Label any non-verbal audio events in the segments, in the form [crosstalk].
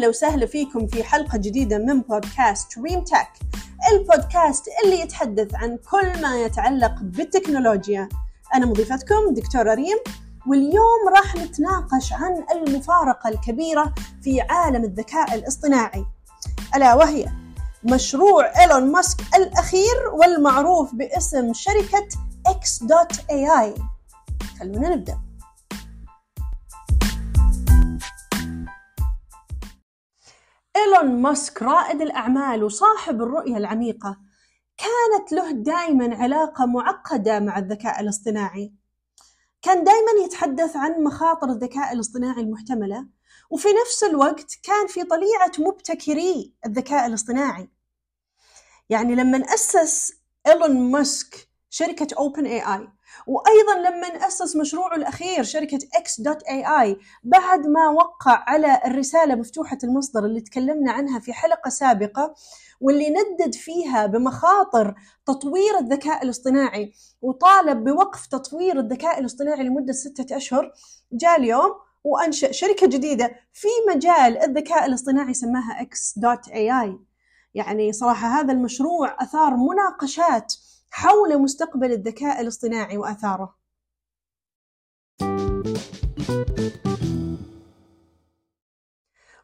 أهلا وسهلا فيكم في حلقة جديدة من بودكاست دريم تك البودكاست اللي يتحدث عن كل ما يتعلق بالتكنولوجيا. أنا مضيفتكم دكتورة ريم واليوم راح نتناقش عن المفارقة الكبيرة في عالم الذكاء الاصطناعي. ألا وهي مشروع إيلون ماسك الأخير والمعروف باسم شركة X.AI خلونا نبدأ. إيلون ماسك رائد الأعمال وصاحب الرؤية العميقة كانت له دائما علاقة معقدة مع الذكاء الاصطناعي. كان دائما يتحدث عن مخاطر الذكاء الاصطناعي المحتملة وفي نفس الوقت كان في طليعة مبتكري الذكاء الاصطناعي. يعني لما أسس إيلون ماسك شركة Open AI وأيضا لما أسس مشروعه الأخير شركة X.AI بعد ما وقع على الرسالة مفتوحة المصدر اللي تكلمنا عنها في حلقة سابقة واللي ندد فيها بمخاطر تطوير الذكاء الاصطناعي وطالب بوقف تطوير الذكاء الاصطناعي لمدة ستة أشهر جاء اليوم وأنشأ شركة جديدة في مجال الذكاء الاصطناعي سماها X.AI يعني صراحة هذا المشروع أثار مناقشات حول مستقبل الذكاء الاصطناعي وآثاره.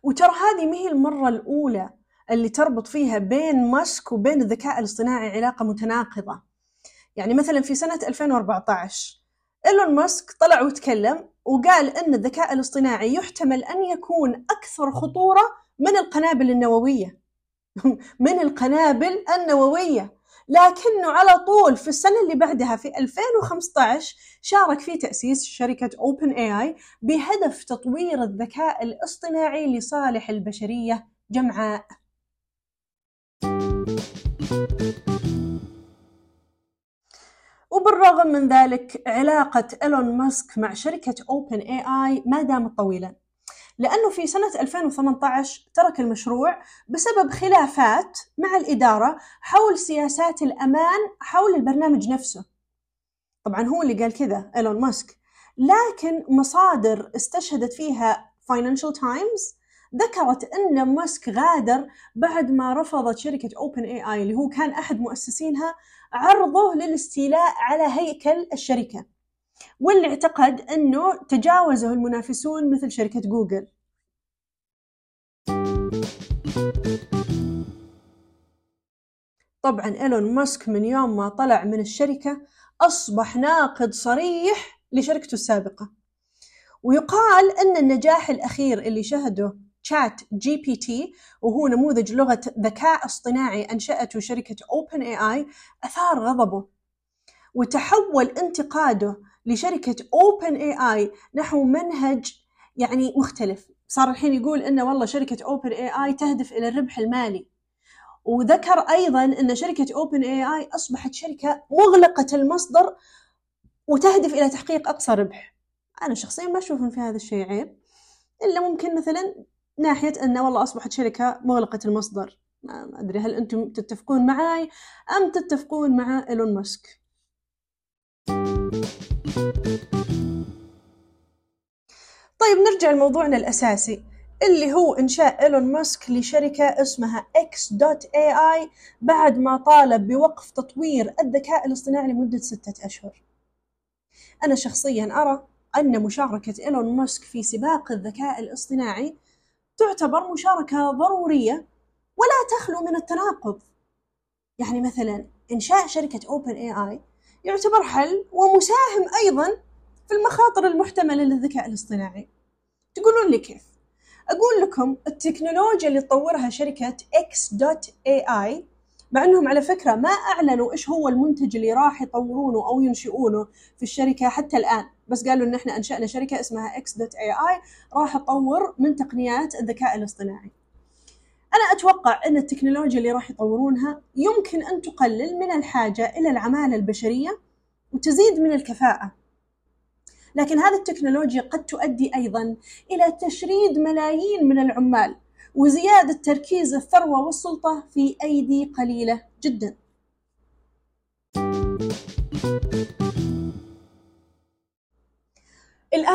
وترى هذه ما هي المرة الأولى اللي تربط فيها بين ماسك وبين الذكاء الاصطناعي علاقة متناقضة. يعني مثلا في سنة 2014 إيلون ماسك طلع وتكلم وقال أن الذكاء الاصطناعي يحتمل أن يكون أكثر خطورة من القنابل النووية. [laughs] من القنابل النووية. لكنه على طول في السنة اللي بعدها في 2015 شارك في تأسيس شركة Open AI بهدف تطوير الذكاء الاصطناعي لصالح البشرية جمعاء. وبالرغم من ذلك علاقة إيلون ماسك مع شركة Open AI ما دامت طويلا لأنه في سنة 2018 ترك المشروع بسبب خلافات مع الإدارة حول سياسات الأمان حول البرنامج نفسه. طبعا هو اللي قال كذا إيلون ماسك. لكن مصادر استشهدت فيها Financial Times ذكرت أن ماسك غادر بعد ما رفضت شركة Open AI اللي هو كان أحد مؤسسينها عرضه للاستيلاء على هيكل الشركة. واللي اعتقد أنه تجاوزه المنافسون مثل شركة جوجل. طبعا إيلون ماسك من يوم ما طلع من الشركة أصبح ناقد صريح لشركته السابقة. ويقال أن النجاح الأخير اللي شهده ChatGPT وهو نموذج لغة ذكاء اصطناعي أنشأته شركة OpenAI أثار غضبه وتحول انتقاده لشركة OpenAI نحو منهج يعني مختلف. صار الحين يقول إنه والله شركة OpenAI تهدف إلى الربح المالي. وذكر أيضا إن شركة OpenAI أصبحت شركة مغلقة المصدر وتهدف إلى تحقيق أقصى ربح. أنا شخصيا ما أشوف في هذا الشيء عيب إلا ممكن مثلا ناحية إنه والله أصبحت شركة مغلقة المصدر. ما أدري هل أنتم تتفقون معي أم تتفقون مع إيلون ماسك؟ طيب نرجع لموضوعنا الأساسي اللي هو إنشاء إيلون ماسك لشركة اسمها X.AI بعد ما طالب بوقف تطوير الذكاء الاصطناعي لمدة ستة أشهر. أنا شخصيا أرى أن مشاركة إيلون ماسك في سباق الذكاء الاصطناعي تعتبر مشاركة ضرورية ولا تخلو من التناقض. يعني مثلا إنشاء شركة Open AI يعتبر حل ومساهم أيضا في المخاطر المحتملة للذكاء الاصطناعي. تقولون لي كيف؟ أقول لكم التكنولوجيا اللي تطورها شركة X.AI مع أنهم على فكرة ما أعلنوا إيش هو المنتج اللي راح يطورونه أو ينشئونه في الشركة حتى الآن. بس قالوا إن إحنا أنشأنا شركة اسمها X.AI راح تطور من تقنيات الذكاء الاصطناعي. أنا أتوقع أن التكنولوجيا اللي راح يطورونها يمكن أن تقلل من الحاجة إلى العمالة البشرية وتزيد من الكفاءة. لكن هذه التكنولوجيا قد تؤدي أيضا إلى تشريد ملايين من العمال وزيادة تركيز الثروة والسلطة في أيدي قليلة جدا.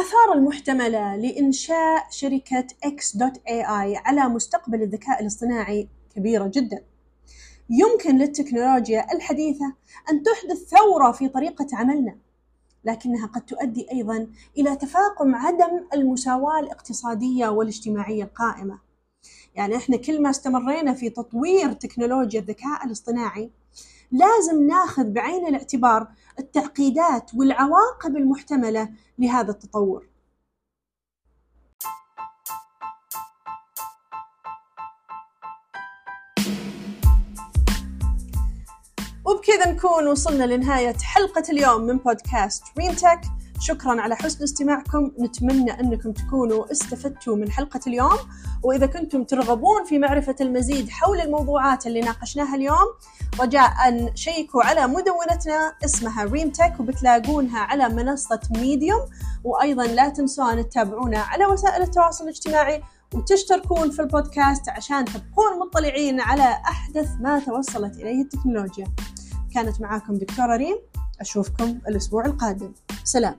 الآثار المحتملة لإنشاء شركة X.AI على مستقبل الذكاء الاصطناعي كبيرة جدا. يمكن للتكنولوجيا الحديثة أن تحدث ثورة في طريقة عملنا، لكنها قد تؤدي أيضا إلى تفاقم عدم المساواة الاقتصادية والاجتماعية القائمة. يعني إحنا كل ما استمرينا في تطوير تكنولوجيا الذكاء الاصطناعي لازم ناخذ بعين الاعتبار التعقيدات والعواقب المحتملة لهذا التطور. وبكذا نكون وصلنا لنهاية حلقة اليوم من بودكاست ريمتك شكرا على حسن استماعكم. نتمنى أنكم تكونوا استفدتوا من حلقة اليوم. وإذا كنتم ترغبون في معرفة المزيد حول الموضوعات اللي ناقشناها اليوم رجاء شيكوا على مدونتنا اسمها ريمتك وبتلاقونها على منصة ميديوم وأيضا لا تنسون تتابعونا على وسائل التواصل الاجتماعي وتشتركون في البودكاست عشان تبقون مطلعين على أحدث ما توصلت إليه التكنولوجيا. كانت معاكم دكتورة ريم. أشوفكم الأسبوع القادم. سلام.